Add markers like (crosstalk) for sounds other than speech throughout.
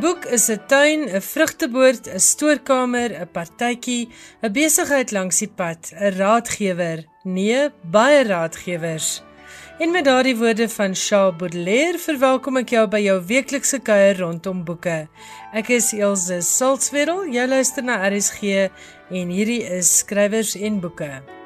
Boek is 'n tuin, 'n vrugteboord, 'n stoorkamer, 'n partytjie, 'n besigheid langs die pad, 'n raadgewer, nee, baie raadgewers. En met daardie woorde van Charles Baudelaire verwelkom ek jou by jou weeklikse kuier rondom boeke. Ek is Elsje Salzwetel, jy luister na RSG en hierdie is skrywers en boeke.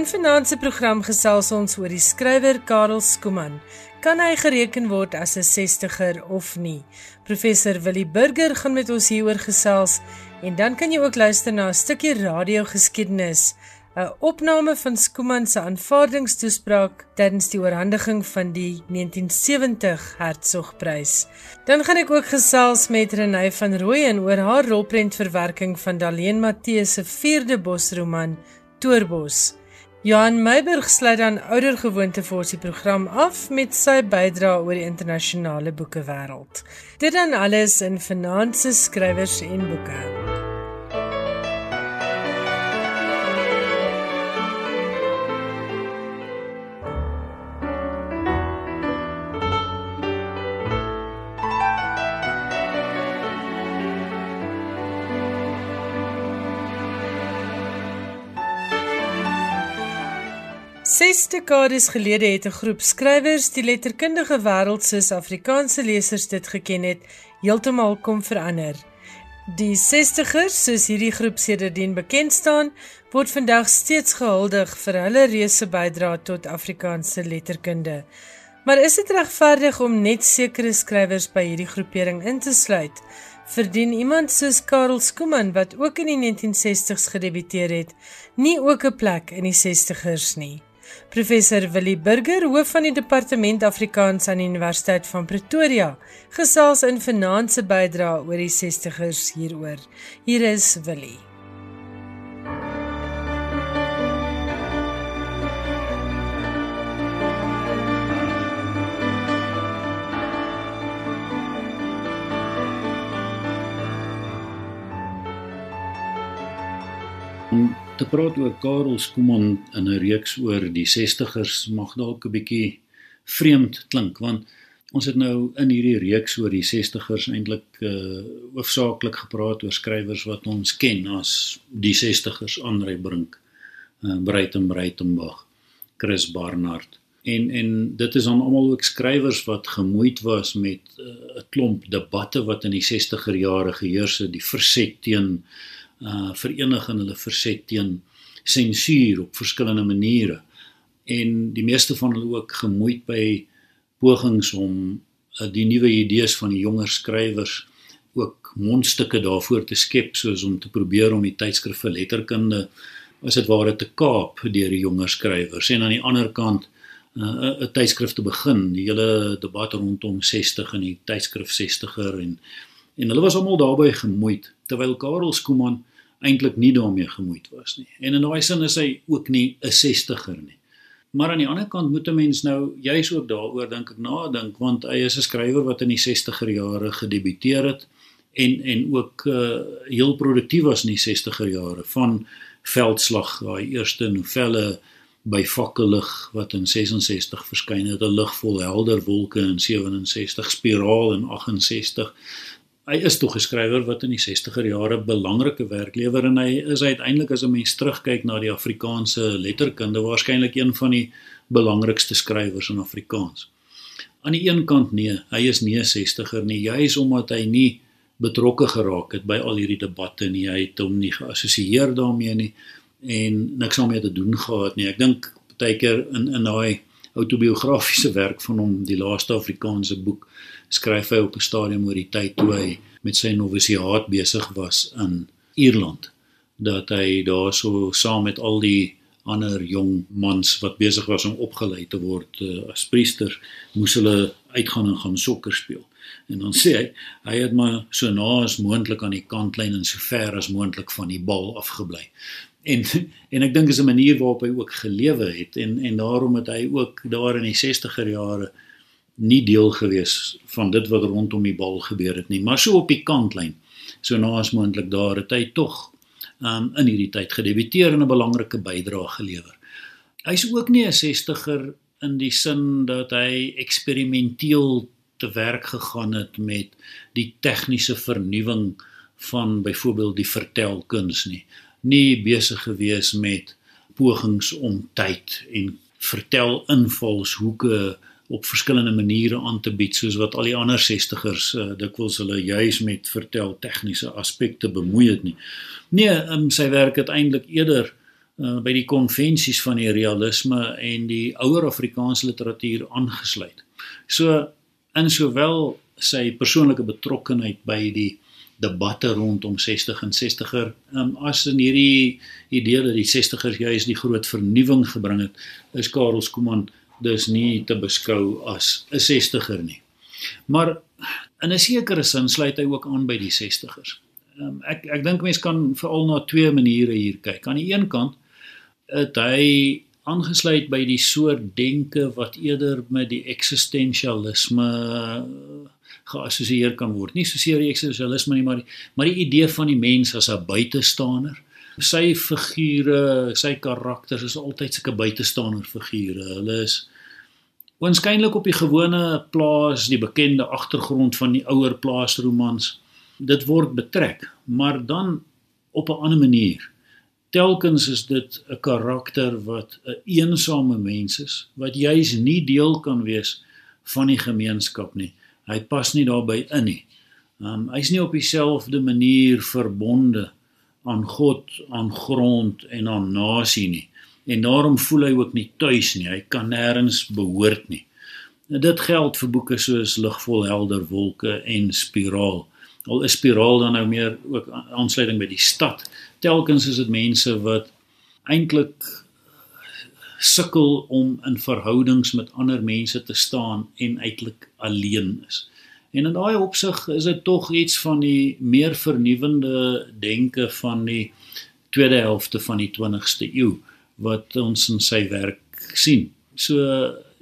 In finansie program gesels ons oor die skrywer Karel Skuman. Kan hy gereken word as 'n 60er of nie? Professor Willie Burger gaan met ons hieroor gesels en dan kan jy ook luister na 'n stukkie radiogeskiedenis, 'n opname van Skuman se aanvaardingstoespraak tydens die oorhandiging van die 1970 Hertzogprys. Dan gaan ek ook gesels met Renée van Rooyen oor haar rolprentverwerking van Daleen Matthee se 4de bosroman Toerbos. Johan Meiburg sluit dan oudergewoonte vir ons die program af met sy bydrae oor die internasionale boekewêreld. Dit dan alles in Finanse skrywers en boeke. Ses dekades gelede het 'n groep skrywers die letterkundige wêreld soos Afrikaanse lesers dit geken het, heeltemal kom verander. Die 60ers, soos hierdie groep sedertdien bekend staan, word vandag steeds gehuldig vir hulle reuse bydrae tot Afrikaanse letterkunde. Maar is dit regverdig om net sekere skrywers by hierdie groepering in te sluit? Verdien iemand soos Karel Skuman wat ook in die 1960s gedebuteer het, nie ook 'n plek in die 60ers nie? Professor Willie Burger, hoof van die Departement Afrikaans aan die Universiteit van Pretoria, gesels in finansie bydra oor die 60ers hieroor. Hier is Willie. Te praat oor Karel Skuman in 'n reeks oor die 60ers mag dalk 'n bietjie vreemd klink want ons het nou in hierdie reeks oor die 60ers eintlik uh hoofsaaklik gepraat oor skrywers wat ons ken as die 60ers Andre Brink, uh Breiten Breitenberg, Chris Barnard. En en dit is dan almal ook skrywers wat gemoeid was met uh, 'n uh, klomp debatte wat in die 60er jare geheers het, die verset teen uh verenig in hulle verset teen sensuur op verskillende maniere. En die meeste van hulle ook gemoeid by pogings om uh, die nuwe idees van die jonger skrywers ook mondstukke daarvoor te skep soos om te probeer om die tydskrif vir letterkunde as dit ware te kaap deur die jonger skrywers. En aan die ander kant uh, 'n tydskrif te begin die hele debat rondom 60 en die tydskrif 60er en en hulle was almal daarbey gemoeid terwyl Karel Skuman eintlik nie daarmee gemoeid was nie. En in daai sin is hy ook nie 'n 60er nie. Maar aan die ander kant moet 'n mens nou juis ook daaroor dink ek nadink want hy is 'n skrywer wat in die 60er jare gedebuteer het en en ook uh, heel produktief was in die 60er jare van Veldslag, daai eerste novelle by Fakkellig wat in 66 verskyn het, 'n lig vol helder wolke in 67, Spiraal in 68 hy is tog 'n skrywer wat in die 60er jare belangrike werk lewer en hy is uiteindelik as 'n mens terugkyk na die Afrikaanse letterkunde waarskynlik een van die belangrikste skrywers in Afrikaans. Aan die een kant nee, hy is nie 'n 60er nie, juis omdat hy nie betrokke geraak het by al hierdie debatte nie, hy het hom nie geassosieer daarmee nie en niks daarmee te doen gehad nie. Ek dink baie keer in in daai autobiografiese werk van hom, die laaste Afrikaanse boek, skryf hy op 'n stadium oor die tyd toe hy met sy novisiaat besig was in Ierland dat hy daarso saam met al die ander jong mans wat besig was om opgelei te word uh, as priester moes hulle uitgaan en gaan sokker speel. En dan sê hy hy het maar so na as moontlik aan die kantlyn en so ver as moontlik van die bal afgebly. En (laughs) en ek dink is 'n manier waarop hy ook gelewe het en en daarom het hy ook daar in die 60er jare nie deel gewees van dit wat rondom die bal gebeur het nie, maar so op die kantlyn. So naas moontlik daar het hy tog um in hierdie tyd gedebuteer en 'n belangrike bydrae gelewer. Hy's ook nie 'n 60er in die sin dat hy eksperimenteel te werk gegaan het met die tegniese vernuwing van byvoorbeeld die vertelkuns nie. Nie besig gewees met pogings om tyd en vertel invalshoeke op verskillende maniere aan te bied soos wat al die ander 60ers uh, dikwels hulle juis met vertel tegniese aspekte bemoei het nie. Nee, um, sy werk het eintlik eerder uh, by die konvensies van die realisme en die ouer Afrikaanse literatuur aangesluit. So in sowel sy persoonlike betrokkenheid by die debatte rondom 60 en 60er, um, as in hierdie idee dat die 60ers juis die groot vernuwing gebring het, is Karel Skuman dus nie te beskou as 'n 60er nie. Maar in 'n sekere sin sluit hy ook aan by die 60ers. Um, ek ek dink mense kan veral na twee maniere hier kyk. Aan die een kant het hy aangesluit by die soort denke wat eerder met die eksistensialisme geassosieer kan word. Nie soseer die eksistensialisme nie, maar die, maar die idee van die mens as 'n buitestander. Sy figure, sy karakters is altyd sulke buitestander figure. Hulle is waarskynlik op die gewone plaas, die bekende agtergrond van die ouer plaasromans. Dit word betrek, maar dan op 'n ander manier telkens is dit 'n karakter wat 'n een eensame mens is wat juis nie deel kan wees van die gemeenskap nie. Hy pas nie daarbey in nie. Um hy's nie op dieselfde manier verbonde aan God, aan grond en aan nasie nie. En daarom voel hy ook nie tuis nie. Hy kan nêrens behoort nie. En dit geld vir boeke soos Ligvol helder wolke en Spiraal. Al is Spiraal dan nou meer ook aansluiting by die stad telkens is dit mense wat eintlik sukkel om in verhoudings met ander mense te staan en eintlik alleen is. En in daai opsig is dit tog iets van die meer vernuwende denke van die tweede helfte van die 20ste eeu wat ons in sy werk sien. So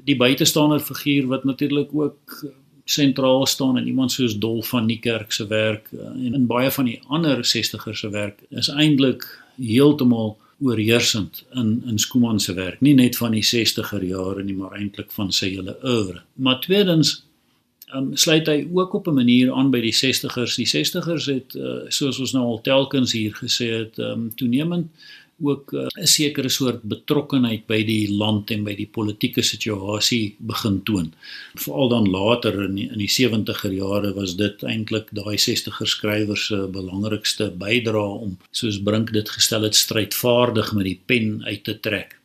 die buitestander figuur wat natuurlik ook sentraal staan in iemand soos Dolf van Niekerk se werk eh, en in baie van die ander 60er se werk is eintlik heeltemal oorheersend in in Skuman se werk. Nie net van die 60er jare nie maar eintlik van sy hele oeuvre. Maar tweedens um, sluit hy ook op 'n manier aan by die 60ers die 60ers het uh, soos ons nou al telkens hier gesê het um, toenemend ook uh, 'n sekere soort betrokkenheid by die land en by die politieke situasie begin toon. Veral dan later in die, in die 70er jare was dit eintlik daai 60er skrywers se belangrikste bydrae om soos Brink dit gestel het strydvaardig met die pen uit te trek.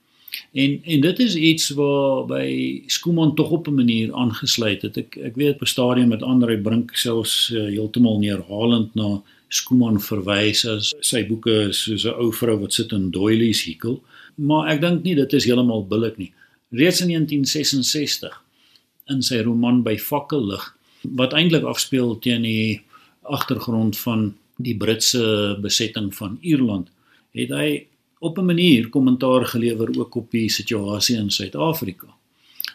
En en dit is iets waar by Skuman tog op 'n manier aangesluit het. Ek ek weet op 'n stadium met Andre Brink selfs uh, heeltemal neerhalend na Skuman verwys as sy boeke soos 'n ou vrou wat sit in doilies hekel, maar ek dink nie dit is heeltemal billik nie. Reeds in 1966 in sy roman By fakkellig wat eintlik afspeel teen die agtergrond van die Britse besetting van Ierland, het hy op 'n manier kommentaar gelewer ook op die situasie in Suid-Afrika.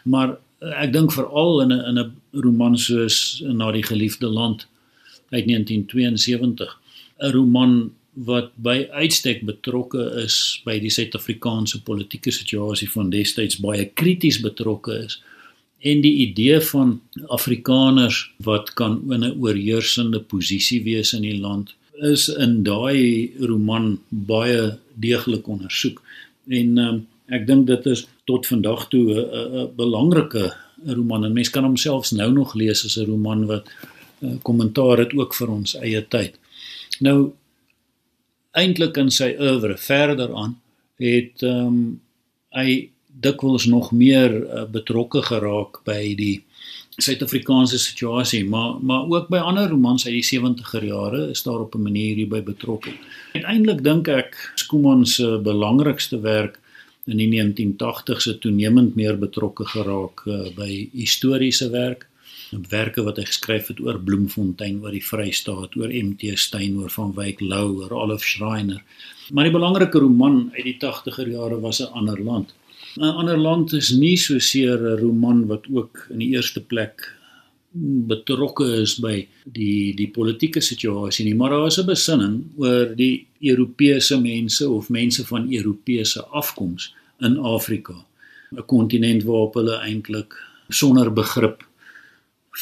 Maar ek dink veral in 'n in 'n roman soos Na die geliefde land uit 1972 'n roman wat by uitstek betrokke is by die Suid-Afrikaanse politieke situasie van destyds baie krities betrokke is. En die idee van Afrikaners wat kan in 'n oorheersende posisie wees in die land is in daai roman baie deeglik ondersoek en um, ek dink dit is tot vandag toe 'n belangrike roman. En mense kan homself nou nog lees as 'n roman wat kommentaar het ook vir ons eie tyd. Nou eintlik in sy oeuvre verder aan het ehm um, hy dikwels nog meer uh, betrokke geraak by die Suid-Afrikaanse situasie, maar maar ook by ander romans uit die 70er jare is daar op 'n manier hierby betrokke. Uiteindelik dink ek Skuman se belangrikste werk in die 1980s het toenemend meer betrokke geraak uh, by historiese werk werke wat hy geskryf het oor Bloemfontein, oor die Vrystaat, oor MT Steyn, oor Van Wyk Lou, oor Olaf Schreiner. Maar die belangrike roman uit die 80er jare was 'n ander land. 'n ander land is nie so seer 'n roman wat ook in die eerste plek betrokke is by die die politieke situasie nie, maar daar is 'n besinning oor die Europese mense of mense van Europese afkoms in Afrika, 'n kontinent waarop hulle eintlik sonder begrip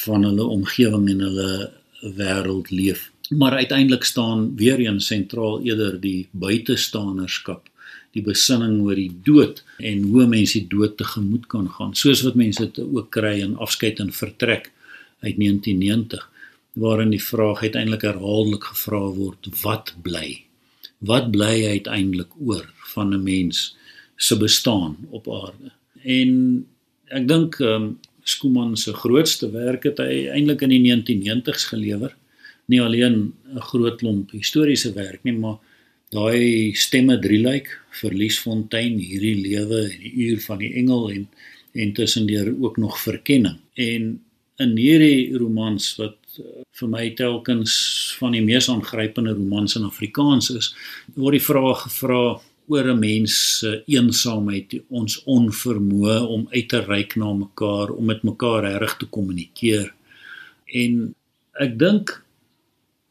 van hulle omgewing en hulle wêreld leef. Maar uiteindelik staan weer eens sentraal eerder die buitestanderskap die besinning oor die dood en hoe mense die dood tegemoet kan gaan soos wat mense dit ook kry in afskeid en vertrek uit 1990 waarin die vraag uiteindelik herhaaldelik gevra word wat bly wat bly uiteindelik oor van 'n mens se bestaan op aarde en ek dink um, Skuman se grootste werk het hy eintlik in die 1990s gelewer. Nie alleen 'n groot klomp historiese werk nie maar daai stemme drieluik verliesfontein hierdie lewe en die uur van die engel en en tussendeur ook nog verkenning. En in hierdie romans wat eh, vir my telkens van die mees aangrypende romans in Afrikaans is word die vraag gevra oor 'n mens se eensaamheid ons onvermoë om uit te reik na mekaar om met mekaar reg te kommunikeer. En ek dink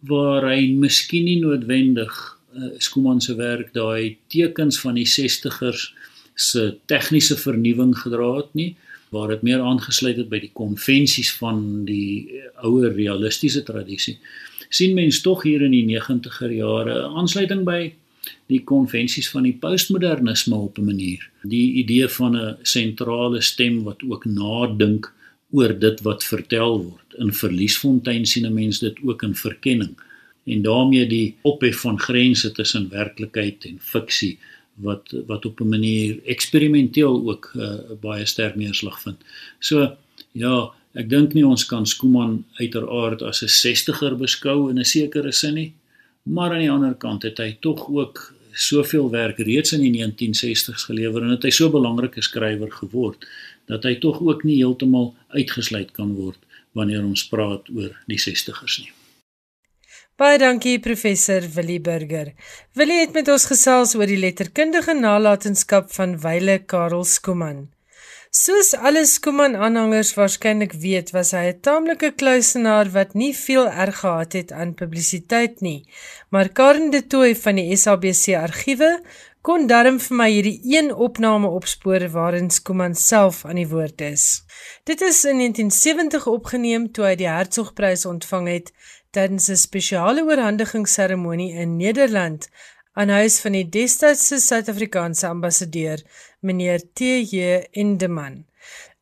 waar hy miskien nie noodwendig uh, Skuman se werk daai tekens van die 60ers se tegniese vernuwing gedra het nie waar dit meer aangesluit het by die konvensies van die eh, ouer realistiese tradisie sien mens tog hier in die 90er jare aansluiting by die konvensies van die postmodernisme op 'n manier. Die idee van 'n sentrale stem wat ook nadink oor dit wat vertel word. In verliesfontein sien 'n mens dit ook in verkenning. En daarmee die ophef van grense tussen werklikheid en fiksie wat wat op 'n manier eksperimenteel ook uh, baie sterk neerslag vind. So ja, ek dink nie ons kan Skuman uiteraard as 'n 60er beskou in 'n sekere sin nie, maar aan die ander kant het hy tog ook soveel werk reeds in die 1960s gelewer en het hy so 'n belangrike skrywer geword dat hy tog ook nie heeltemal uitgesluit kan word wanneer ons praat oor die 60ers nie. Baie dankie professor Willie Burger. Willie het met ons gesels oor die letterkundige nalatenskap van Wyle Karel Skuman. Soos alle Skuman aanhangers waarskynlik weet, was hy 'n taamlike kluisenaar wat nie veel erg gehad het aan publisiteit nie. Maar Karen de Tooy van die SABC argiewe kon darm vir my hierdie een opname opspoor waarin Skuman self aan die woord is. Dit is in 1970 opgeneem toe hy die Hertzogprys ontvang het tydens 'n spesiale oorhandigingsseremonie in Nederland aan huis van die destydse Suid-Afrikaanse ambassadeur, meneer T.J. Indeman.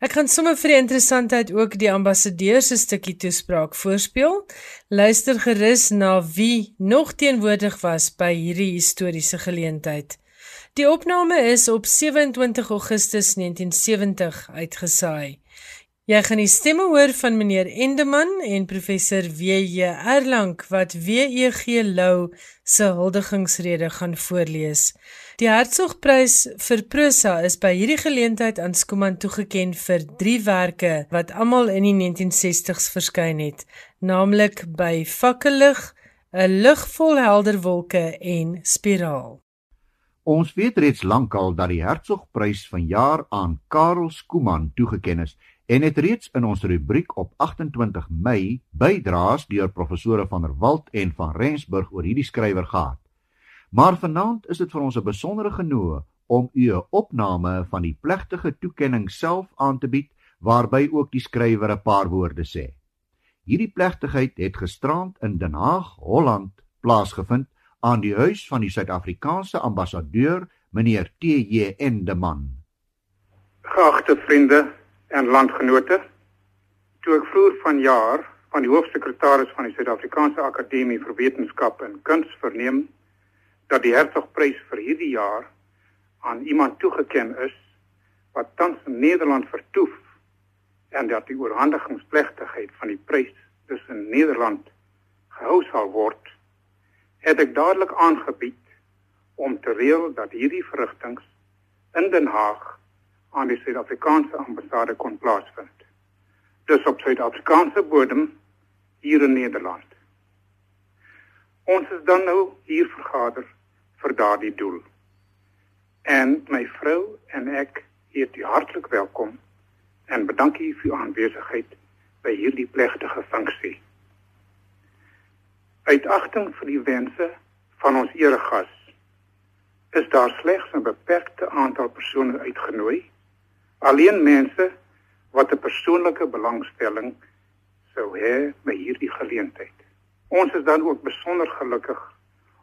Ek gaan sommer vir die interessantheid ook die ambassadeur se stukkie toespraak voorspeel. Luister gerus na wie nog teenwoordig was by hierdie historiese geleentheid. Die opname is op 27 Augustus 1970 uitgesaai. Jy gaan die stemme hoor van meneer Endeman en professor W.J. Erlang wat W.E.G. Lou se huldigingsrede gaan voorlees. Die Hertzogprys vir prosa is by hierdie geleentheid aan Skuman toegekend vir 3 wat almal in die 1960s verskyn het, naamlik by Fakkellig, 'n lug vol helder wolke en Spiraal. Ons weet reeds lankal dat die Hertzogprys vanjaar aan Karel Skuman toegekend is en het reeds in ons rubriek op 28 Mei bydraes deur professore van der Walt en van Rensburg oor hierdie skrywer gehad. Maar vanaand is dit vir ons 'n besondere genoeg om u 'n opname van die plegtige toekenning self aan te bied waarby ook die skrywer 'n paar woorde sê. Hierdie plegtigheid het gisterand in Den Haag, Holland, plaasgevind aan die huis van die Suid-Afrikaanse ambassadeur, meneer T.J. Endeman. Geagte vriende, en landgenote. Toe ek vroeër vanjaar van die hoofsekretaris van die Suid-Afrikaanse Akademie vir Wetenskap en Kuns verneem dat die Hertogprys vir hierdie jaar aan iemand toegekend is wat tans in Nederland vertoef en dat die oorhandigingsplegtigheid van die prys tussen Nederland gehou sal word, het ek dadelik aangebied om te reël dat hierdie verrigtinge in Den Haag aan die Suid-Afrikaanse ambassade kon plaasvind. Dus op Suid-Afrikaanse bodem hier in Nederland. Ons is dan nou hier vergader vir daardie doel. En my vrou en ek heet u hartlik welkom en bedank u vir u aanwesigheid by hierdie plegtige funksie. Uit agting vir die wense van ons eregas is daar slegs 'n beperkte aantal persone uitgenooi. Alleen mense wat 'n persoonlike belangstelling sou hê by hierdie geleentheid. Ons is dan ook besonder gelukkig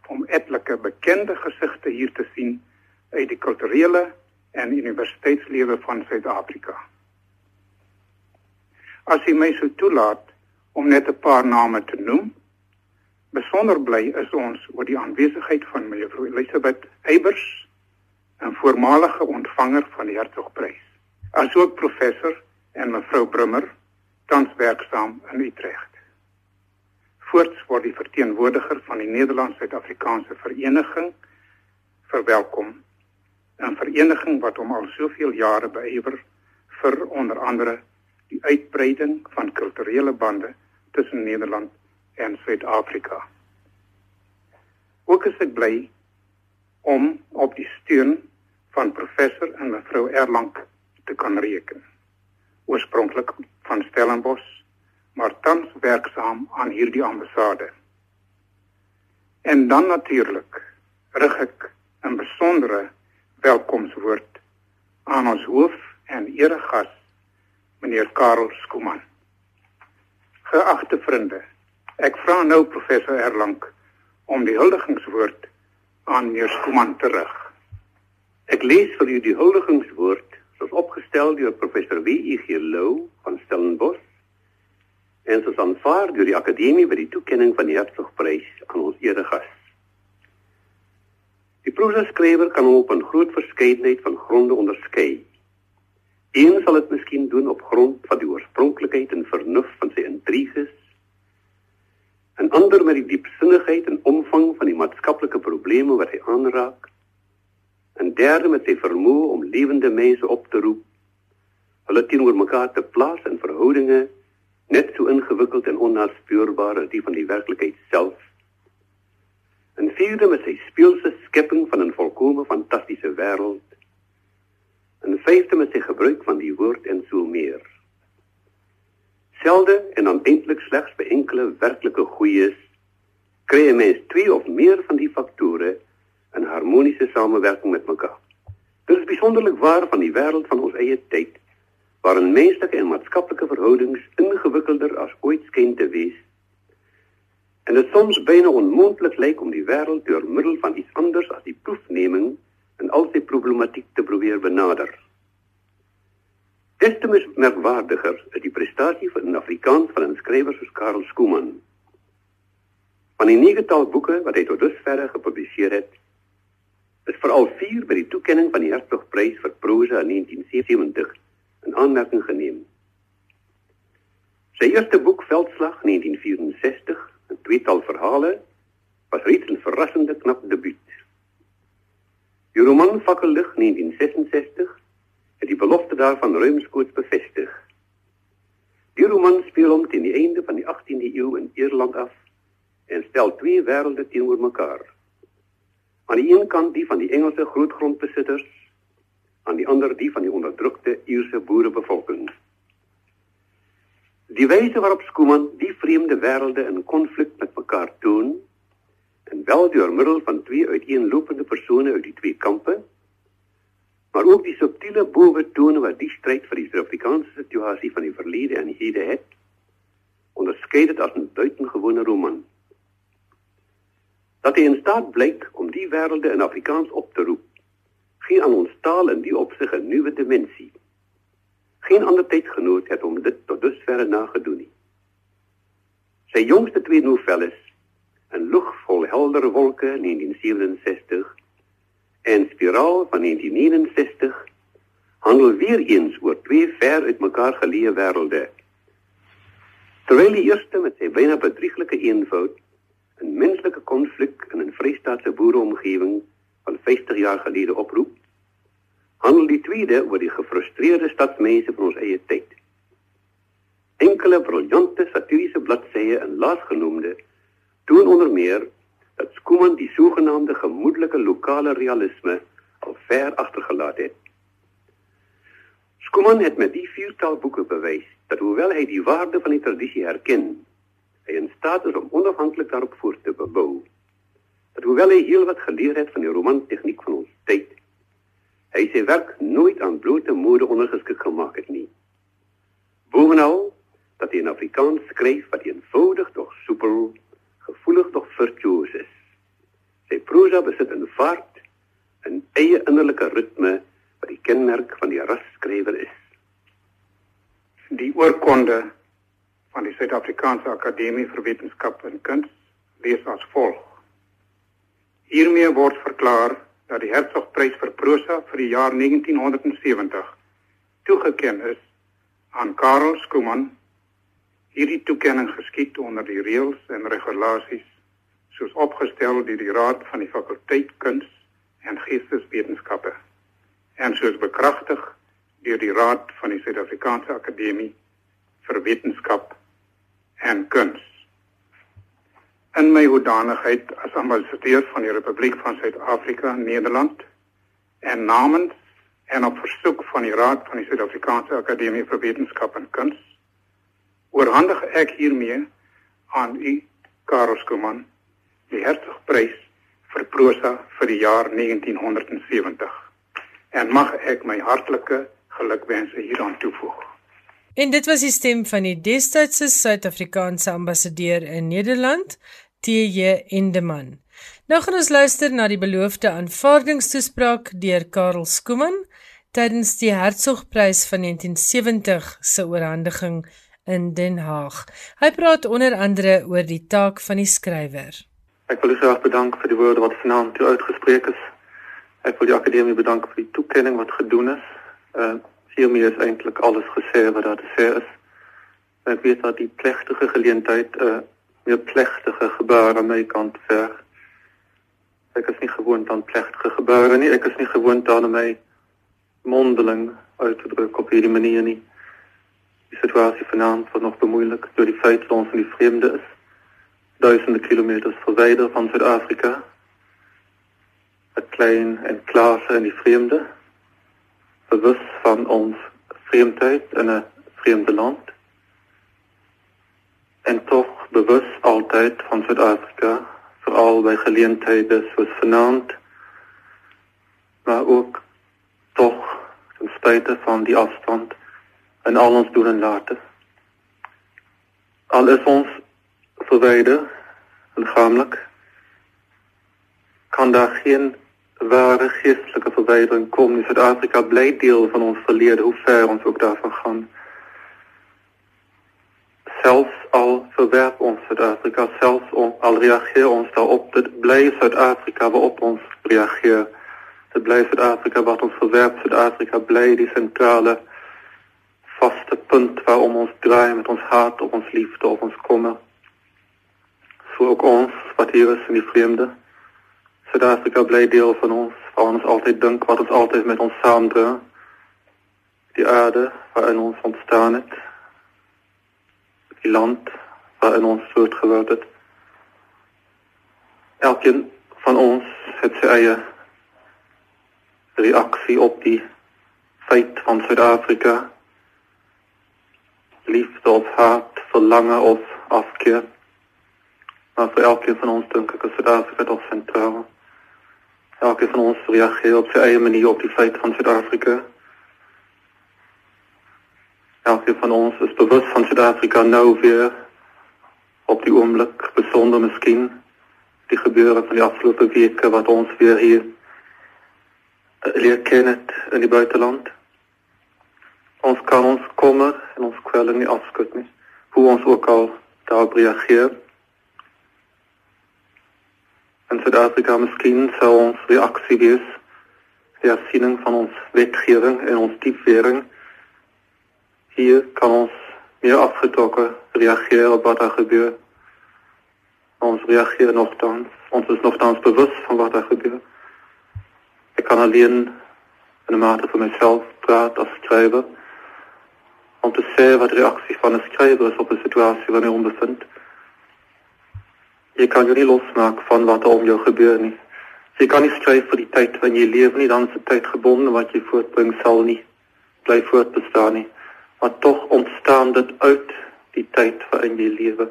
om etlike bekende gesigte hier te sien uit die kulturele en universiteitslewe van Suid-Afrika. As jy my sou toelaat om net 'n paar name te noem, Besonder bly is ons oor die aanwesigheid van mevrou Elisabeth Eybers, 'n voormalige ontvanger van die Hertogprys, asook professor en mevrou Brummer, tans werksaam in Utrecht. Voorts word die verteenwoordiger van die Nederlands-Suid-Afrikaanse Vereniging verwelkom, 'n vereniging wat hom al soveel jare beywer vir onder andere die uitbreiding van kulturele bande tussen Nederland en Suid-Afrika. Ook is ek bly om op die steun van professor en mevrou Erlang te kan reken. Oorspronklik van Stellenbosch, maar tans werksaam aan hierdie ambassade. En dan natuurlik rig ek 'n besondere welkomswoord aan ons hoof en eregas meneer Karel Skuman. Geagte vriende, Ek vra nou professor Erlang om die huldigingswoord aan meneer Skuman te rig. Ek lees vir u die huldigingswoord soos opgestel deur professor W.E.G. Lou van Stellenbosch en soos aanvaar deur die akademie vir die toekenning van die Hertzogprys aan ons eregas. Die proseskrywer kan op 'n groot verskeidenheid van gronde onderskei. Een sal dit miskien doen op grond van die oorspronklikheid en vernuf van sy intriges en ander met die diepsinnigheid en omvang van die maatskaplike probleme wat hy aanraak. En derde met sy vermoë om lewende mense op te roep, hulle teenoor mekaar te plaas in verhoudinge net so ingewikkeld en onnaspeurbaar as die van die werklikheid self. En vierde met sy speelse skepping van 'n volkomme fantastiese wêreld. En vyfde met sy gebruik van die woord en so meer selde en dan eintlik slegs by enkele werklike goeies kry 'n mens twee of meer van die faktore in harmoniese samewerking met mekaar. Dit is besonderlik waar van die wêreld van ons eie tyd waarin menslike en maatskaplike verhoudings ingewikkelder as ooit skyn te wees. En dit soms byna onmoontlik lyk om die wêreld deur middel van iets anders as die proefneming en al sy problematiek te probeer benader. Des te merkwaardiger is die prestasie van 'n Afrikaans van 'n skrywer soos Karel Skuman. Van die negetal boeke wat hy tot dusver gepubliseer het, is veral 4 by die toekenning van die Hertogprys vir prosa in 1970 in aanmerking geneem. Sy eerste boek Veldslag 1964, 'n tweetal verhale, was reeds 'n verrassende knap debuut. Die roman Fakkellig 1966 het die belofte daarvan ruimskoots bevestig. Die roman speel om teen die einde van die 18de eeu in Ierland af en stel twee wêrelde teenoor mekaar. Aan die een kant die van die Engelse grootgrondbesitters, aan die ander die van die onderdrukte Ierse boerebevolking. Die wyse waarop Skuman die vreemde wêrelde in konflik met mekaar toon, en wel deur middel van twee uiteenlopende persone uit die twee kampe, maar ook die subtiele bowetone wat die stryd vir die Suid-Afrikaanse situasie van die verlede en hede het, onderskei dit as 'n buitengewone roman. Dat hy in staat blyk om die wêrelde in Afrikaans op te roep, gee aan ons taal in die opsig 'n nuwe dimensie. Geen ander tydgenoot het hom dit tot dusver nagedoen nie. Sy jongste twee novelles, 'n lug vol helder wolke 1967 en Spiraal van 1969 handel weer eens oor twee ver uit mekaar geleë wêrelde. Terwyl die eerste met sy byna bedrieglike eenvoud 'n menslike konflik in 'n vrystaatse boereomgewing van 50 jaar gelede oproep, handel die tweede oor die gefrustreerde stadsmense van ons eie tyd. Enkele briljante satiriese bladsye in laasgenoemde toon onder meer dat Skuman die sogenaamde gemoedelike lokale realisme al ver agtergelaat het. Skuman het met die viertal boeke bewys dat hoewel hy die waarde van die tradisie herken, hy in staat is om onafhanklik daarop voort te bebou. Dat hoewel hy heel wat geleer het van die romantegniek van ons tyd, hy sy werk nooit aan blote mode ondergeskik gemaak het nie. Bovenal dat hy in Afrikaans skryf wat eenvoudig tog soepel, gevoelig tog virtuoos is. Sy prosa besit 'n vaart, 'n eie innerlike ritme wat die kenmerk van die rasskrywer is. Die oorkonde van die Suid-Afrikaanse Akademie vir Wetenskap en Kuns lees as volg: Hiermee word verklaar dat die Hertzogprys vir prosa vir die jaar 1970 toegekend is aan Karel Skuman. Hierdie toekenning geskied onder die reëls en regulasies soos opgestel deur die Raad van die Fakulteit Kuns en Geesteswetenskappe en soos bekragtig deur die Raad van die Suid-Afrikaanse Akademie vir Wetenskap en Kuns. In my hoedanigheid as ambassadeur van die Republiek van Suid-Afrika in Nederland en namens en op versoek van die Raad van die Suid-Afrikaanse Akademie vir Wetenskap en Kuns oorhandig ek hiermee aan u Karel Skuman die Hertzogprys vir prosa vir die jaar 1970 en mag ek my hartlike gelukwense hieraan toevoeg. En dit was die stem van die destydse Suid-Afrikaanse ambassadeur in Nederland, T.J. Endeman. Nou gaan ons luister na die beloofde aanvaardingstoespraak deur Karel Skuman tydens die Hertzogprys van 1970 se oorhandiging in Den Haag. Hy praat onder andere oor die taak van die skrywer. Ek wil graag bedank vir die woorde wat vanaand toe uitgespreek is. Ek wil die akademie bedank vir die toekenning wat gedoen is. Uh hiermee is eintlik alles gesê wat daar te sê is. Ek weet dat die plegtige geleentheid 'n uh, meer plegtige gebaar aan my kant verg. Ek is nie gewoond aan plegtige gebare nie. Ek is nie gewoond aan my mondeling uit te druk op hierdie manier nie die situasie vanaand word nog bemoeilik deur die feit dat ons in die vreemde is. Duisende kilometers verwyder van Suid-Afrika. 'n Klein en klasse in die vreemde. Bewus van ons vreemdheid in 'n vreemde land. En tog bewus altyd van Suid-Afrika, veral by geleenthede soos vanaand. Maar ook tog ten spyte van die afstand in al ons doen en late. Al is ons verwyder liggaamlik kan daar geen ware geestelike verwydering kom nie. Suid-Afrika bly deel van ons verlede, hoe ver ons ook daarvan gaan. Selfs al verwerp ons Suid-Afrika, selfs al reageer ons daarop, dit bly Suid-Afrika waarop ons reageer. Dit bly Suid-Afrika wat ons verwerp, Suid-Afrika bly die sentrale vaste punt waarom ons draai met ons hart op ons liefde op ons kommer. So ook ons wat hier is in die vreemde. Suid-Afrika bly deel van ons, waar ons altyd dink wat ons altyd met ons saamdra. Die aarde waarin ons ontstaan het. Die land waarin ons voortgeword het. Elkeen van ons het sy eie reaksie op die feit van Suid-Afrika liefde of haat, verlange of afkeer. Maar voor elke van ons denk ik is Zuid-Afrika toch centraal. Elke van ons reageert op zijn eigen manier op die feit van Zuid-Afrika. Elke van ons is bewust van Zuid-Afrika nou weer op die ogenblik, bijzonder misschien, die gebeuren van die afgelopen weken wat ons weer hier leer kennen in die buitenland. Ons kan ons kommer en ons kwelling nie afskud nie. Hoe ons ook al daarop reageer. In Suid-Afrika miskien sou ons reaksie wees die hersiening van ons wetgewing en ons diepwering. Hier kan ons meer afgetrokken reageer op wat er gebeur. Ons reageer nogthans. Ons is nogthans bewust van wat er gebeur. Ik kan alleen in de mate van mezelf praten als schrijver om te sê wat reaksie van 'n skrywer is op 'n situasie waarin hy ondervind. Jy kan jou nie losmaak van wat om jou gebeur nie. Jy kan nie skryf vir die tyd wanneer jy leef nie, dan is die tyd gebonde wat jy voortbring sal nie bly voortbestaan nie, maar tog ontstaan dit uit die tyd waarin jy lewe.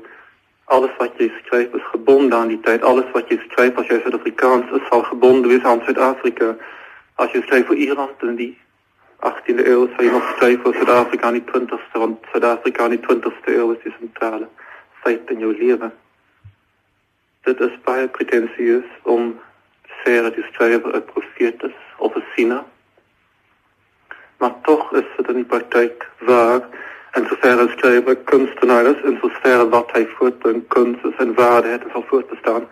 Alles wat jy skryf is gebonde aan die tyd. Alles wat jy skryf as jy Suid-Afrikaans is, sal gebonde wees aan Suid-Afrika. As jy skryf vir Ierland in die 18de eeu, sal jy nog skryf vir Suid-Afrika in die 20ste, want Suid-Afrika in die 20ste eeu is die sentrale feit in jou lewe. Dit is baie pretensieus om sê dat die skrywer 'n profeet is of 'n siener. Maar tog is dit in die praktyk waar en sover as skrywer kunstenaar is en sover wat hy voortbring kunst is en waarde het en sal voortbestaan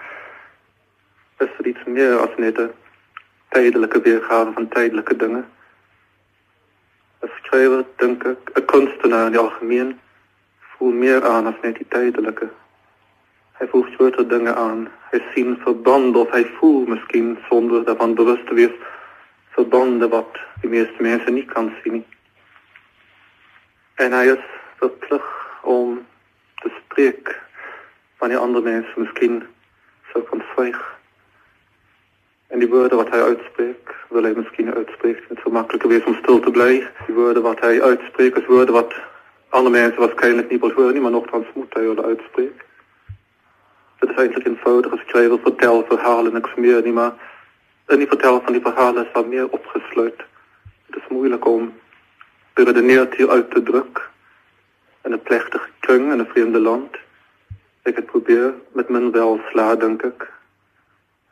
is dit iets meer as net 'n tydelike weergave van tydelike dinge. 'n Skrywer dink ek 'n kunstenaar in die algemeen voel meer aan as net die tydelike. Hy voel groter dinge aan. Hy sien verbande of hy voel miskien sonder daarvan bewus te wees verbande wat die meeste mense nie kan sien nie. En hy is verplig om te spreek van die ander mense miskien so kan swyg. En die woorde wat hy uitspreek, wil hy miskien uitspreek met so maklike wees om stil te bly. Die woorde wat hy uitspreek is woorde wat ander mense waarskynlik nie wil hoor nie, maar nogtans moet hy hulle uitspreek. Dit is eintlik eenvoudig as jy wil vertel verhale niks meer nie, maar in die vertel van die verhale is daar meer opgesluit. Dit is moeilik om beredeneerd hier uit te druk in 'n plechtige kring in 'n vreemde land. Ek het probeer met min welslaa dink ek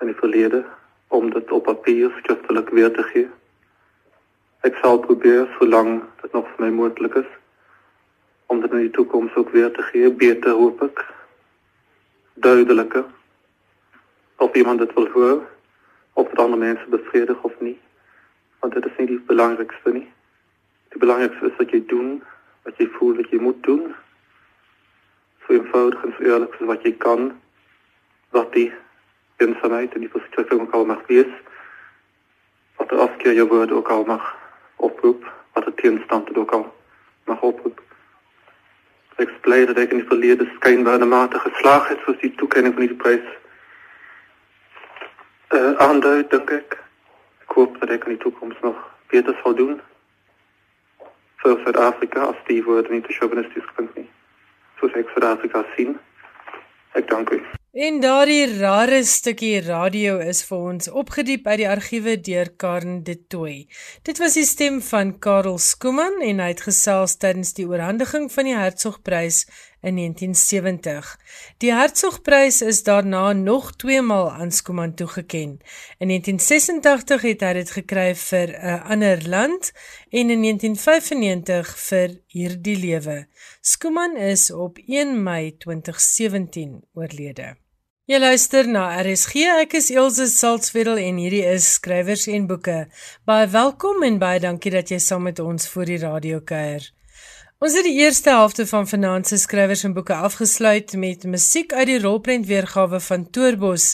in die verlede om dit op papier skriftelik weer te gee. Ek sal probeer solank dit nog vir my moontlik is om dit in die toekoms ook weer te gee, beter hoop ek. Duideliker. Of iemand dit wil hoor, of dit ander mense bevredig of nie. Want dit is nie die belangrikste nie. Die belangrikste is wat jy doen, wat jy voel wat jy moet doen. So eenvoudig en so eerlik soos wat jy kan. Wat die eensaamheid en die verskrikking ook al mag wees. Wat de afkeer je woord ook al mag oproep. Wat de tegenstand ook al mag oproep. Ik is blij dat ik in het verleden schijnbaar in de mate geslaagd heb, zoals die toekenning van die prijs uh, aanduidt, denk ik. Ik hoop dat ik in de toekomst nog beter zal doen. Voor Zuid-Afrika, als die woorden niet te chauvinistisch klinkt. Zoals ik Zuid-Afrika zien. Ik dank u. En daardie rare stukkie radio is vir ons opgediep uit die argiewe deur Karen de Tooy. Dit was die stem van Karel Skooman en hy het gesels tydens die oorhandiging van die Hertzogprys in 1970. Die Hertzogprys is daarna nog 2 maal aan Skooman toegekend. In 1986 het hy dit gekry vir 'n ander land en in 1995 vir Hierdie lewe. Skooman is op 1 Mei 2017 oorlede. Jy luister na RSG. Ek is Elsje Salzwetel en hierdie is skrywers en boeke. Baie welkom en baie dankie dat jy saam met ons voor die radio kuier. Ons het die eerste helfte van vanaand se skrywers en boeke afgesluit met musiek uit die rolprent weergawe van Toerbos,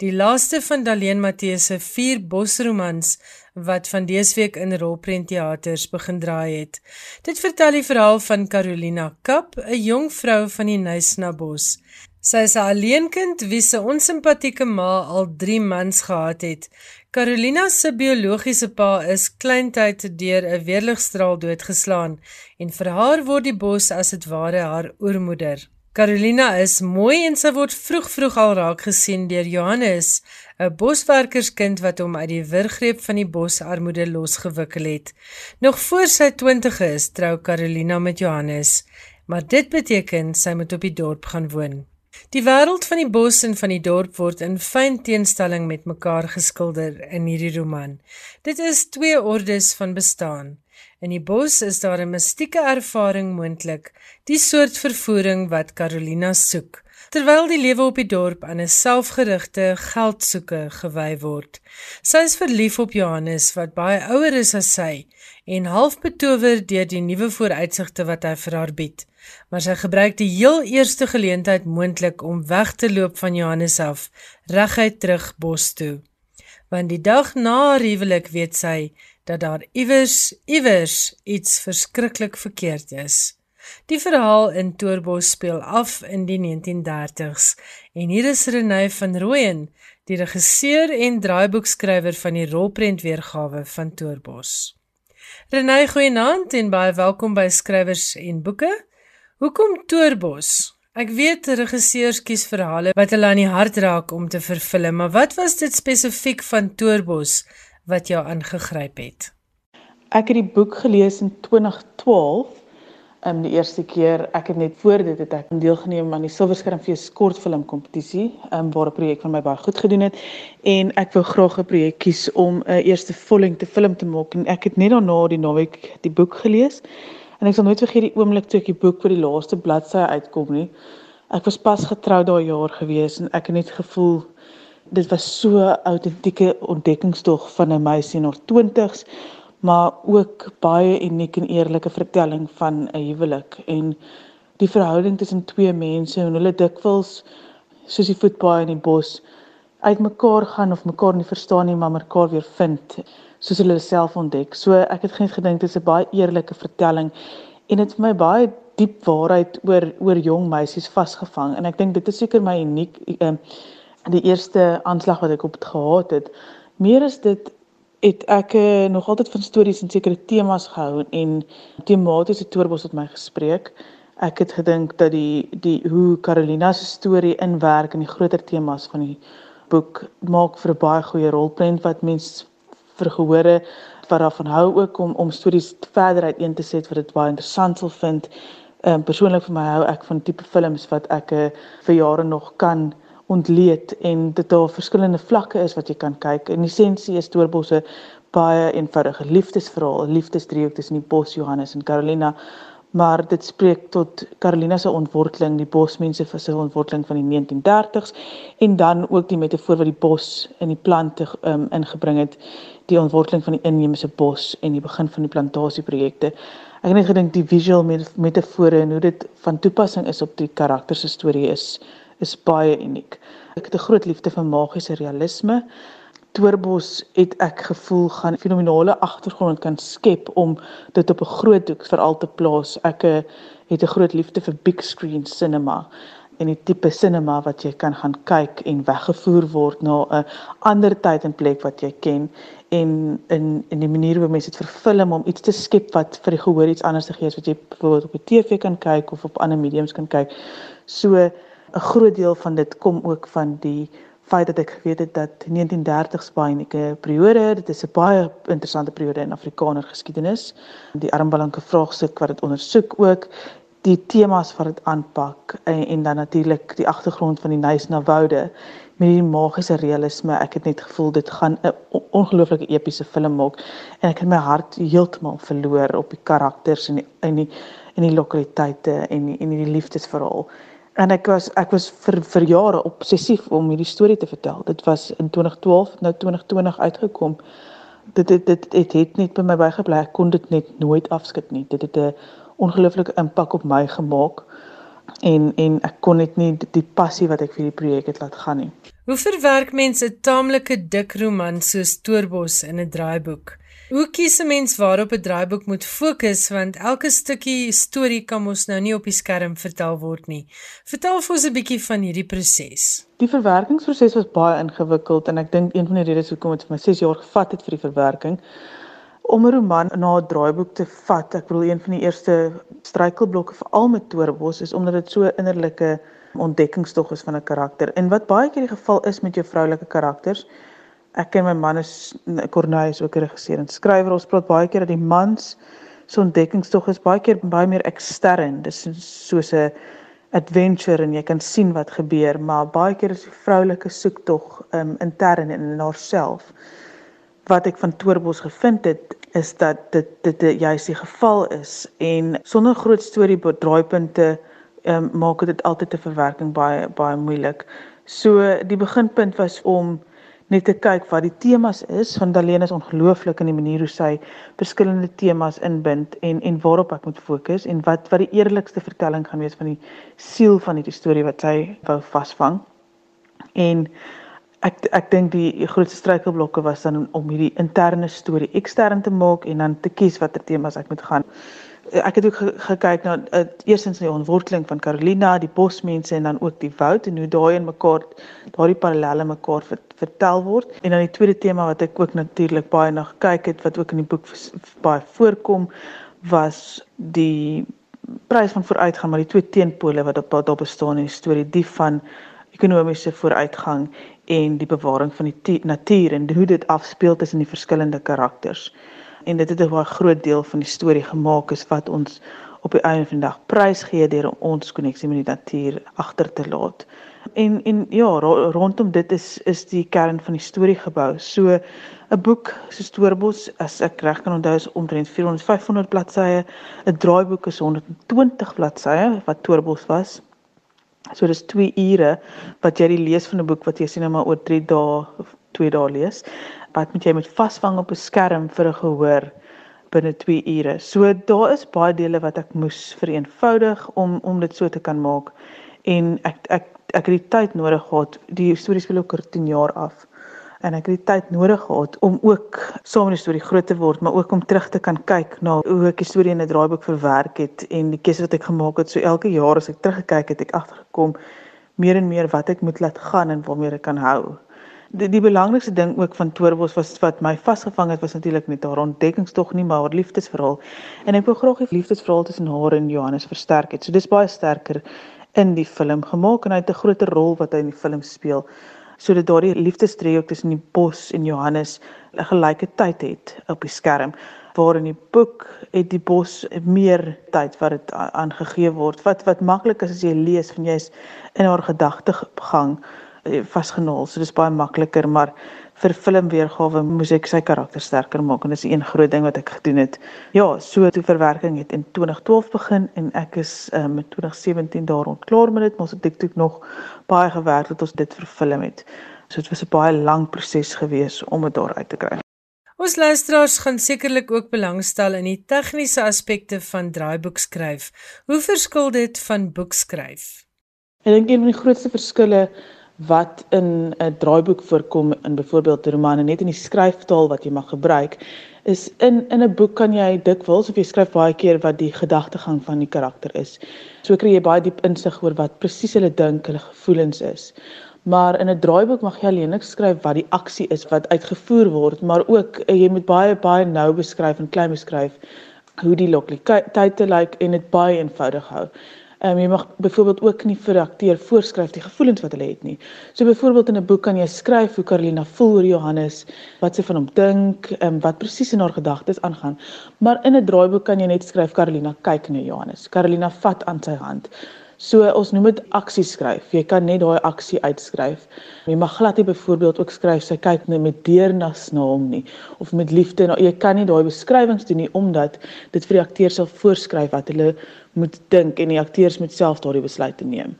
die laaste van Daleen Matthee se 4 bosromans wat van dese week in rolprentteaters begin draai het. Dit vertel die verhaal van Carolina Kap, 'n jong vrou van die Nysna bos. Sy is 'n alleenkind wie se onsimpatieke ma al 3 mans gehad het. Carolina se biologiese pa is kleintyd deur 'n weerligstraal doodgeslaan en vir haar word die bos as dit ware haar oormoeder. Carolina is mooi en sy word vroeg vroeg al raak gesien deur Johannes, 'n boswerkerskind wat hom uit die wurggreep van die bosarmoede losgewikkel het. Nog voor sy 20 is, trou Carolina met Johannes, maar dit beteken sy moet op die dorp gaan woon. Die wêreld van die bos en van die dorp word in fyn teenstelling met mekaar geskilder in hierdie roman. Dit is twee ordes van bestaan. In die bos is daar 'n mistieke ervaring moontlik, die soort vervoering wat Carolina soek, terwyl die lewe op die dorp aan 'n selfgerigte geldsoeke gewy word. Sy is verlief op Johannes wat baie ouer is as sy en half betower deur die nuwe vooruitsigte wat hy vir haar bied maar sy gebruik die heel eerste geleentheid moontlik om weg te loop van Johannes af, reguit terug bos toe. Want die dag na haar huwelik weet sy dat daar iewers iewers iets verskriklik verkeerd is. Die verhaal in Toerbos speel af in die 1930s en hier is Renée van Rooyen, die regisseur en draaiboekskrywer van die rolprent weergawe van Toerbos. Renay Goeienaand en baie welkom by Skrywers en Boeke. Hoekom Toerbos? Ek weet regisseurs kies verhale wat hulle aan die hart raak om te vervilm, maar wat was dit spesifiek van Toerbos wat jou aangegryp het? Ek het die boek gelees in 2012 Um die eerste keer ek het net voor dit het ek deelgeneem aan die Silverskermfees kortfilm kompetisie, um waar 'n projek van my baie goed gedoen het en ek wou graag 'n projek kies om 'n eerste vollengte film te maak en ek het net daarna die naweek die boek gelees en ek sal nooit vergeet die oomblik toe ek die boek vir die laaste bladsy uitkom nie. Ek was pas getrou daai jaar gewees en ek het net gevoel dit was so 'n autentieke ontdekkingstog van 'n meisie in haar 20's maar ook baie uniek en eerlike vertelling van 'n huwelik en die verhouding tussen twee mense en hulle dikwels soos die voetbaai in die bos uitmekaar gaan of mekaar nie verstaan nie maar mekaar weer vind soos hulle self ontdek. So ek het geen gedink dit is 'n baie eerlike vertelling en dit vir my baie diep waarheid oor oor jong meisies vasgevang en ek dink dit is seker my uniek um, die eerste aanslag wat ek op het gehad het. Meer is dit het ek uh, nog altyd van stories en sekere temas gehou en tematiese toerbos het my gespreek. Ek het gedink dat die die hoe Carolina se storie inwerk in die groter temas van die boek maak vir 'n baie goeie rolprent wat mens vir gehore wat daarvan hou ook om om stories verder uiteen te set wat dit baie interessant sal vind. Ehm um, persoonlik vir my hou ek van tipe films wat ek uh, vir jare nog kan ontleed en dit daar verskillende vlakke is wat jy kan kyk. In essensie is Toorbosse baie eenvoudige liefdesverhaal, liefdesdriehoek tussen die bos Johannes en Carolina, maar dit spreek tot Carolina se ontworteling, die bosmense vir sy ontworteling van die 1930s en dan ook die metafoor wat die bos in die plante um, ingebring het, die ontworteling van die inheemse bos en die begin van die plantasieprojekte. Ek het net gedink die visual metafore en hoe dit van toepassing is op die karakter se storie is is baie uniek. Ek het 'n groot liefde vir magiese realisme. Toerbos het ek gevoel gaan fenominale agtergrond kan skep om dit op 'n groot doek veral te plaas. Ek eh, het 'n groot liefde vir big screen cinema en die tipe cinema wat jy kan gaan kyk en weggevoer word na 'n ander tyd en plek wat jy ken en in in die manier hoe mense dit vervilm om iets te skep wat vir die gehoor iets anders te gee as wat jy byvoorbeeld op die TV kan kyk of op ander mediums kan kyk. So 'n groot deel van dit kom ook van die feit dat ek geweet het dat 1930s baie 'n periode, dit is 'n baie interessante periode in Afrikaner geskiedenis. Die armbalanke vraagstuk wat dit ondersoek ook die temas wat dit aanpak en, en dan natuurlik die agtergrond van die Nys na Woude met die magiese realisme. Ek het net gevoel dit gaan 'n ongelooflike epiese film maak en ek het my hart heeltemal verloor op die karakters en die in die in die lokaliteite en die, en die liefdesverhaal en ek was ek was vir vir jare obsessief om hierdie storie te vertel. Dit was in 2012, nou 2020 uitgekom. Dit dit dit het, het net by my bygebly. Ek kon dit net nooit afskud nie. Dit het 'n ongelooflike impak op my gemaak en en ek kon net nie die passie wat ek vir die projek het laat gaan nie. Hoe verwerk mense 'n taamlike dik roman soos Toerbos in 'n draaiboek? Hoe kies 'n mens waarop 'n draaiboek moet fokus want elke stukkie storie kan mos nou nie op die skerm vertel word nie. Vertel vir ons 'n bietjie van hierdie proses. Die verwerkingsproses was baie ingewikkeld en ek dink een van die redes hoekom dit vir my 6 jaar gevat het vir die verwerking om 'n roman na 'n draaiboek te vat. Ek bedoel een van die eerste struikelblokke vir al met Torebos is omdat dit so innerlike ontdekkingstog is van 'n karakter. En wat baie keer die geval is met jou vroulike karakters, ek en my man is Corneille is ook 'n regisseur en skrywer. Ons praat baie keer dat die mans se ontdekkingstog is baie keer baie meer ekstern. Dis soos 'n adventure en jy kan sien wat gebeur, maar baie keer is die vroulike soektog um, intern in, in haarself. Wat ek van Toerbos gevind het is dat dit dit, dit juist die geval is en sonder groot storie draaipunte um, maak dit altyd 'n verwerking baie baie moeilik. So die beginpunt was om net te kyk wat die temas is want Dalene is ongelooflik in die manier hoe sy verskillende temas inbind en en waarop ek moet fokus en wat wat die eerlikste vertelling gaan wees van die siel van hierdie storie wat sy wou vasvang. En ek ek dink die grootste struikelblokke was dan om hierdie interne storie ekstern te maak en dan te kies watter temas ek moet gaan ek het ook gekyk na uh, eersins die ontworteling van Carolina, die bosmense en dan ook die woud en hoe daai in mekaar daardie parallelle mekaar vertel word. En dan die tweede tema wat ek ook natuurlik baie na gekyk het wat ook in die boek baie voorkom was die prys van vooruitgang maar die twee teenpole wat op daar bestaan in die storie, die van ekonomiese vooruitgang en die bewaring van die natuur en hoe dit afspeel tussen die verskillende karakters en dit het 'n baie groot deel van die storie gemaak is wat ons op die einde van die dag prys gee deur ons koneksie met die natuur agter te laat. En en ja, rondom dit is is die kern van die storie gebou. So 'n boek so Storebos as ek reg kan onthou is omtrent 400 500 bladsye. 'n Draaiboek is 120 bladsye wat Torebos was. So dis 2 ure wat jy die lees van 'n boek wat jy sien nou maar oor 3 dae of 2 dae lees wat moet jy met vasvang op 'n skerm vir 'n gehoor binne 2 ure. So daar is baie dele wat ek moes vereenvoudig om om dit so te kan maak. En ek ek ek het die tyd nodig gehad. Die storie speel oor 10 jaar af. En ek het die tyd nodig gehad om ook saam met die storie groot te word, maar ook om terug te kan kyk na hoe ek die storie in 'n draaiboek verwerk het en die keuse wat ek gemaak het. So elke jaar as ek teruggekyk het, ek agtergekom meer en meer wat ek moet laat gaan en waarmee ek kan hou die, die belangrikste ding ook van Toerbos was wat my vasgevang het was natuurlik net haar ontdekkingstog nie maar haar liefdesverhaal. En ek wou graag die liefdesverhaal tussen haar en Johannes versterk het. So dis baie sterker in die film gemaak en hy het 'n groter rol wat hy in die film speel. Sodat daardie liefdesdriehoek tussen die bos en Johannes 'n gelyke tyd het op die skerm waar in die boek het die bos meer tyd wat dit aangegee word. Wat wat maklik is as jy lees van jy's in haar gedagtegang vasgenaal. So dis baie makliker, maar vir filmweergawe moes ek sy karakter sterker maak en dis een groot ding wat ek gedoen het. Ja, so toe verwerking het in 2012 begin en ek is um, met 2017 daar rond klaar met dit, maar ons het dit nog baie gewerk het ons dit verfilm het. So dit was 'n baie lang proses gewees om dit daar uit te kry. Ons luisteraars gaan sekerlik ook belangstel in die tegniese aspekte van draaiboek skryf. Hoe verskil dit van boekskryf? Ek dink een van die grootste verskille wat in 'n draaiboek voorkom in byvoorbeeld 'n roman en net in die skryftaal wat jy mag gebruik is in in 'n boek kan jy dikwels of jy skryf baie keer wat die gedagtegang van die karakter is. So kry jy baie diep insig oor wat presies hulle dink, hulle gevoelens is. Maar in 'n draaiboek mag jy alleenlik skryf wat die aksie is wat uitgevoer word, maar ook eh, jy moet baie baie nou beskryf en klein beskryf hoe die lokaliteit lyk like, en dit baie eenvoudig hou. Ehm um, jy mag byvoorbeeld ook nie vir 'n akteur voorskryf die gevoelens wat hulle het nie. So byvoorbeeld in 'n boek kan jy skryf hoe Carolina voel oor Johannes, wat sy van hom dink, ehm um, wat presies in haar gedagtes aangaan. Maar in 'n draaiboek kan jy net skryf Carolina kyk na Johannes. Carolina vat aan sy hand. So ons noem dit aksie skryf. Jy kan net daai aksie uitskryf. Jy mag glad nie byvoorbeeld ook skryf sy kyk net met deernis na hom nie of met liefde. Nou, jy kan nie daai beskrywings doen nie omdat dit vir die akteur sal voorskryf wat hulle moet dink en die akteurs moet self daardie besluite neem.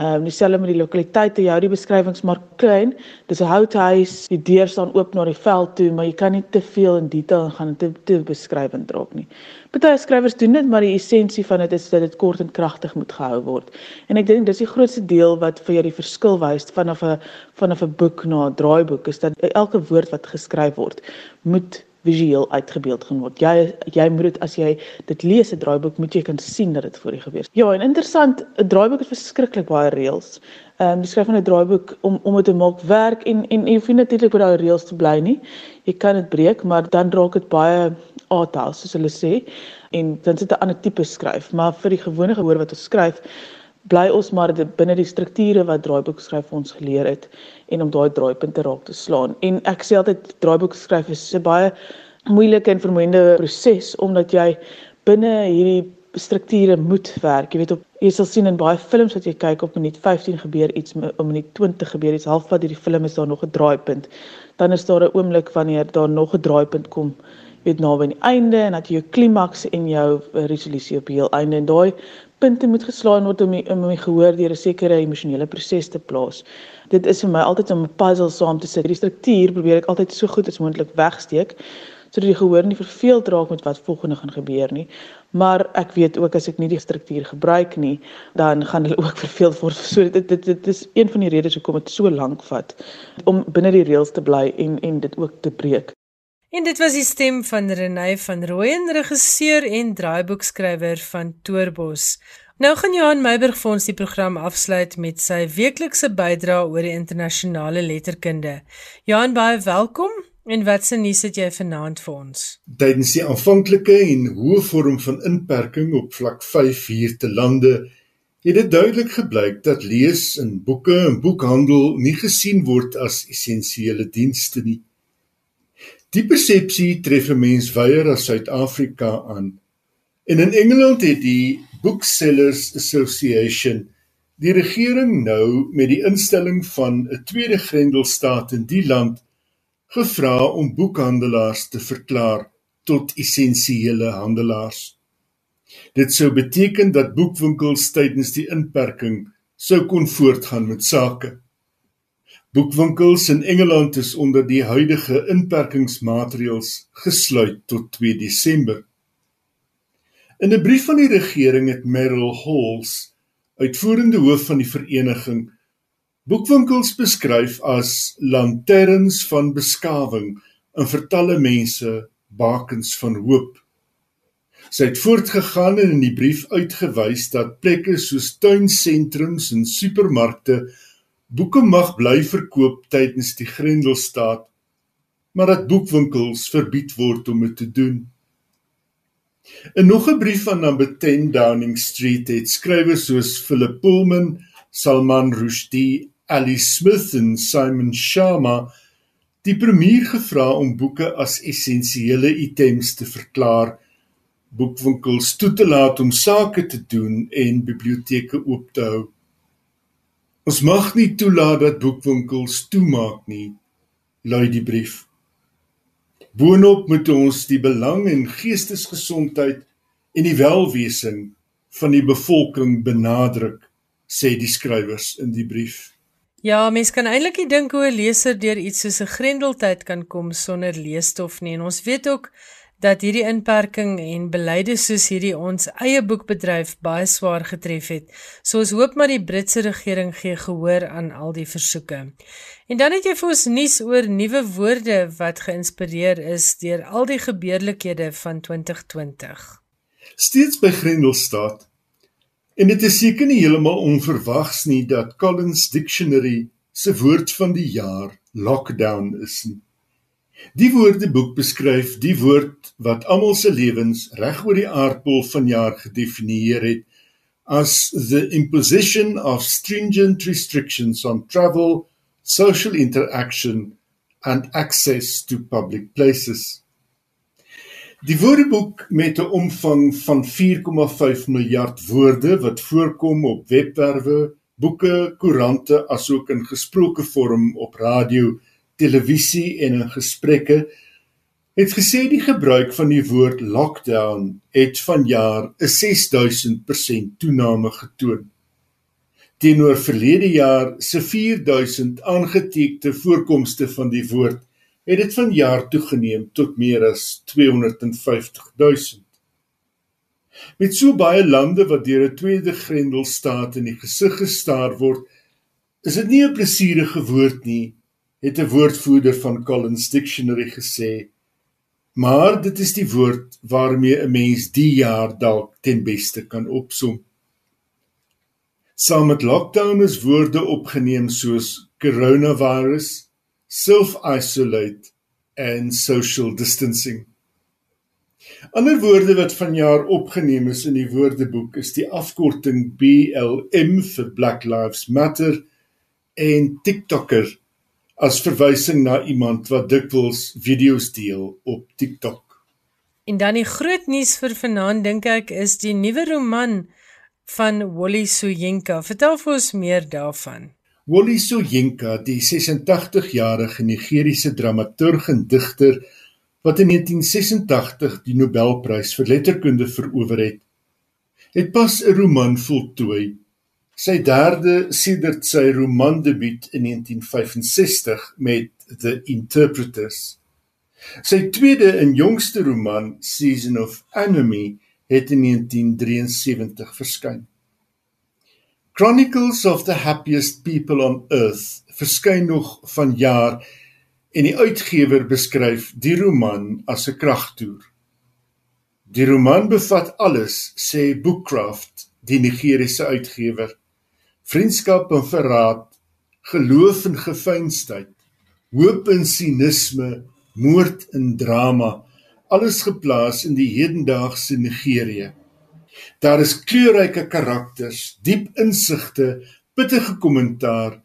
Ehm um, dieselfde met die lokaliteite, jy hou die beskrywings maar klein. Dis 'n houthuis, die deur staan oop na die veld toe, maar jy kan nie te veel in detail gaan te te beskrywend raak nie. Party skrywers doen dit, maar die essensie van dit is dat dit kort en kragtig moet gehou word. En ek dink dis die grootste deel wat vir jou die verskil wys vanaf 'n vanaf 'n boek na 'n draaiboek is dat elke woord wat geskryf word moet visueel uitgebeeld gaan word. Jy jy moet dit as jy dit lees 'n draaiboek moet jy kan sien dat dit voor jou gebeur. Ja, en interessant, 'n draaiboek het verskriklik baie reëls. Ehm um, die skryf 'n draaiboek om om dit te maak werk en en jy hoef natuurlik by daai reëls te bly nie. Jy kan dit breek, maar dan raak dit baie arthouse soos hulle sê en dan sit 'n ander tipe skryf, maar vir die gewone gehoor wat ons skryf bly ons maar binne die strukture wat draaiboek skryf ons geleer het en om daai draaipunte raak te slaan. En ek sê altyd draaiboek skryf is 'n baie moeilike en vermoeiende proses omdat jy binne hierdie strukture moet werk. Jy weet op jy sal sien in baie films wat jy kyk op minuut 15 gebeur iets op minuut 20 gebeur iets halfpad hierdie film is daar nog 'n draaipunt. Dan is daar 'n oomblik wanneer daar nog 'n draaipunt kom weet naby aan die einde en dat jy jou klimaks en jou resolusie op heel einde en daai punte moet geslaan word om om my gehoor deur 'n sekere emosionele proses te plaas. Dit is vir my altyd om 'n puzzle saam te sit. Die struktuur probeer ek altyd so goed as moontlik wegsteek sodat die gehoor nie verveeld raak met wat volgende gaan gebeur nie. Maar ek weet ook as ek nie die struktuur gebruik nie, dan gaan hulle ook (laughs) verveeld word. So dit dit dit is een van die redes hoekom dit so lank vat om binne die reëls te bly en en dit ook te breek. En dit was die stem van Renée van Rooyen, regisseur en draaiboekskrywer van Toerbos. Nou gaan Johan Meiburg vir ons die program afsluit met sy weeklikse bydrae oor die internasionale letterkunde. Johan, baie welkom. En wat se nuus het jy vanaand vir ons? Tydens die aanvanklike en hoë vorm van inperking op vlak 5 hier te lande, het dit duidelik gebleik dat lees in boeke en boekhandel nie gesien word as essensiële dienste nie. Die persepsie tref 'n mens weier as Suid-Afrika aan. En in Engeland het die Booksellers Association die regering nou met die instelling van 'n tweede grendelstaat in die land gevra om boekhandelaars te verklaar tot essensiële handelaars. Dit sou beteken dat boekwinkels tydens die inperking sou kon voortgaan met sake. Boekwinkels in Engeland is onder die huidige inperkingsmaatreëls gesluit tot 2 Desember. In 'n brief van die regering het Merrill Halls, uitvoerende hoof van die vereniging, boekwinkels beskryf as lanterns van beskawing en vir talle mense bakens van hoop. Sy het voortgegaan en in die brief uitgewys dat plekke soos tuinsentrums en supermarkte boeke mag bly verkoop tydens die Grendelstaat, maar dat boekwinkels verbied word om dit te doen. In nog 'n brief aan number 10 Downing Street het skrywers soos Philip Pullman, Salman Rushdie, Ali Smith en Simon Sharma die premier gevra om boeke as essensiële items te verklaar, boekwinkels toe te laat om sake te doen en biblioteke oop te hou. Ons mag nie toelaat dat boekwinkels toemaak nie, lui die brief. Boonop moet ons die belang en geestesgesondheid en die welwesing van die bevolking benadruk, sê die skrywers in die brief. Ja, mens kan eintlik nie dink hoe 'n leser deur iets soos 'n grendeltyd kan kom sonder leesstof nie en ons weet ook dat hierdie inperking en beleide soos hierdie ons eie boekbedryf baie swaar getref het. So ons hoop maar die Britse regering gee gehoor aan al die versoeke. En dan het jy vir ons nuus oor nuwe woorde wat geïnspireer is deur al die gebeurlikhede van 2020. Steeds by Grendelstaat. En dit is seker nie heeltemal onverwags nie dat Collins Dictionary se woord van die jaar lockdown is nie. Die woordeboek beskryf die woord wat almal se lewens reg oor die aardbol vanjaar gedefinieer het as the imposition of stringent restrictions on travel, social interaction and access to public places. Die woordeboek met 'n omvang van 4,5 miljard woorde wat voorkom op webwerwe, boeke, koerante asook in gesproke vorm op radio televisie en in gesprekke het gesê die gebruik van die woord lockdown het vanjaar 'n 6000% toename getoon. Teenoor verlede jaar se 4000 aangetekende voorkomste van die woord het dit vanjaar toegeneem tot meer as 250000. Met so baie lande wat deur 'n tweede grendelstaat in die gesig gestaar word, is dit nie 'n plesierige woord nie het 'n woordvoerder van Collins Dictionary gesê. Maar dit is die woord waarmee 'n mens die jaar dalk ten beste kan opsom. Saam met lockdown is woorde opgeneem soos coronavirus, self-isolate en social distancing. Ander woorde wat vanjaar opgeneem is in die woordeboek is die afkorting BLM vir Black Lives Matter en TikToker as verwysing na iemand wat dikwels video's deel op TikTok. En dan die groot nuus vir vanaand dink ek is die nuwe roman van Wally Soyinka. Vertel vir ons meer daarvan. Wally Soyinka, die 86-jarige Nigeriese dramaturg en digter wat in 1986 die Nobelprys vir letterkunde verower het, het pas 'n roman voltooi sy derde sedert sy romandebuut in 1965 met The Interpreters. Sy tweede en jongste roman, Season of Enemy, het in 1973 verskyn. Chronicles of the Happiest People on Earth verskyn nog vanjaar en die uitgewer beskryf die roman as 'n kragtoer. Die roman bevat alles, sê Bookcraft, die Nigeriese uitgewer. Vriendskap en verraad, geloof en gefeinsheid, hoop en sinisme, moord en drama, alles geplaas in die hedendaagse Nigerië. Daar is kleurryke karakters, diep insigte, pittige kommentaar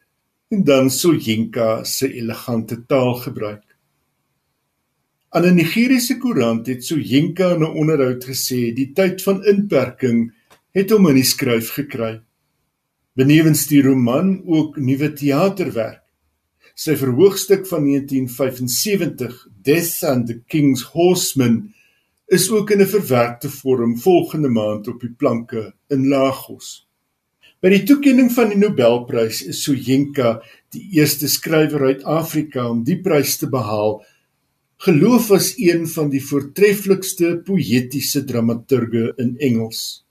en dan Soyinka se elegante taalgebruik. Aan 'n Nigeriese koerant het Soyinka in 'n onderhoud gesê die tyd van inperking het hom in die skryf gekry. Benewens die roman ook nuwe teaterwerk. Sy verhoogstuk van 1975, Death and the King's Horseman, is ook in 'n verwerkte vorm volgende maand op die planke in Lagos. By die toekenning van die Nobelprys is Soyinka die eerste skrywer uit Afrika om die prys te behaal. Geloof as een van die voortreffelikste poëtiese dramaturge in Engels.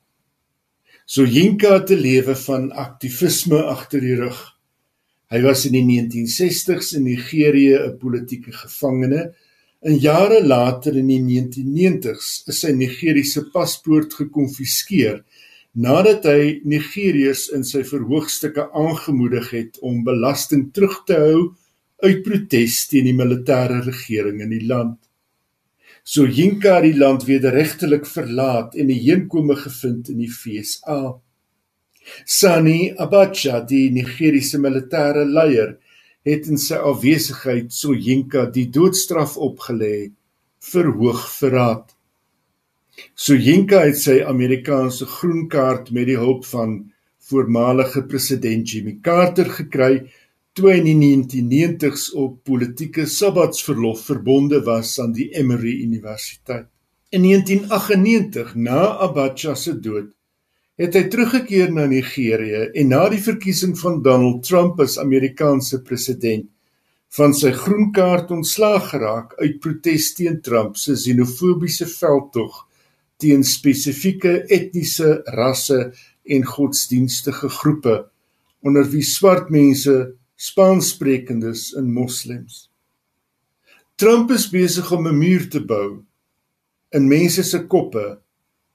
Soyinka het 'n lewe van aktivisme agter die rug. Hy was in die 1960s in Nigerië 'n politieke gevangene En jare later in die 1990s is sy Nigeriese paspoort gekonfiskeer nadat hy Nigeriërs in sy verhoogstukke aangemoedig het om belasting terug te hou uit protes teen die militêre regering in die land. So Yinka die land wederregtelik verlaat en 'n heenkome gevind in die FSA. Sani Abacha, die Nigeriese militêre leier, het in sy afwesigheid Soyinka die doodstraf opgelê vir hoogverraad. Soyinka het sy Amerikaanse groen kaart met die hulp van voormalige president Jimmy Carter gekry toe hy in die 1990s op politieke sabbatsverlof verbonde was aan die Emory Universiteit. In 1998, na Abacha se dood, het hy teruggekeer na Nigerië en na die verkiesing van Donald Trump as Amerikaanse president van sy groen kaart ontslaag geraak uit protes teen Trump se xenofobiese veldtog teen spesifieke etniese, rasse en godsdienstige groepe onder wie swart mense, Spaanssprekendes en moslems. Trump is besig om 'n muur te bou in mense se koppe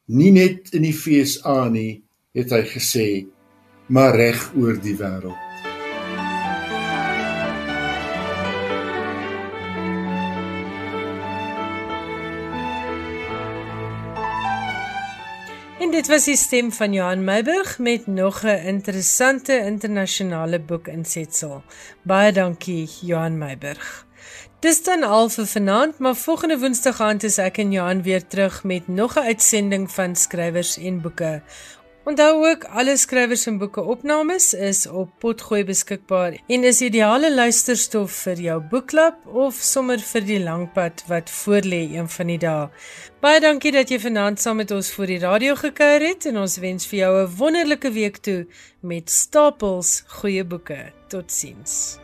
nie net in die FSA nie, het hy gesê, maar reg oor die wêreld. Dit was die stem van Johan Meiburg met nog 'n interessante internasionale boek insetsel. Baie dankie Johan Meiburg. Dis dan al vir vanaand, maar volgende Woensdag aand is ek en Johan weer terug met nog 'n uitsending van skrywers en boeke. Onthou ook alle skrywers en boeke opnames is op Potgooi beskikbaar en is ideale luisterstof vir jou boekklub of sommer vir die langpad wat voorlê een van die dae. Baie dankie dat jy vanaand saam met ons voor die radio gekuier het en ons wens vir jou 'n wonderlike week toe met stapels goeie boeke. Totsiens.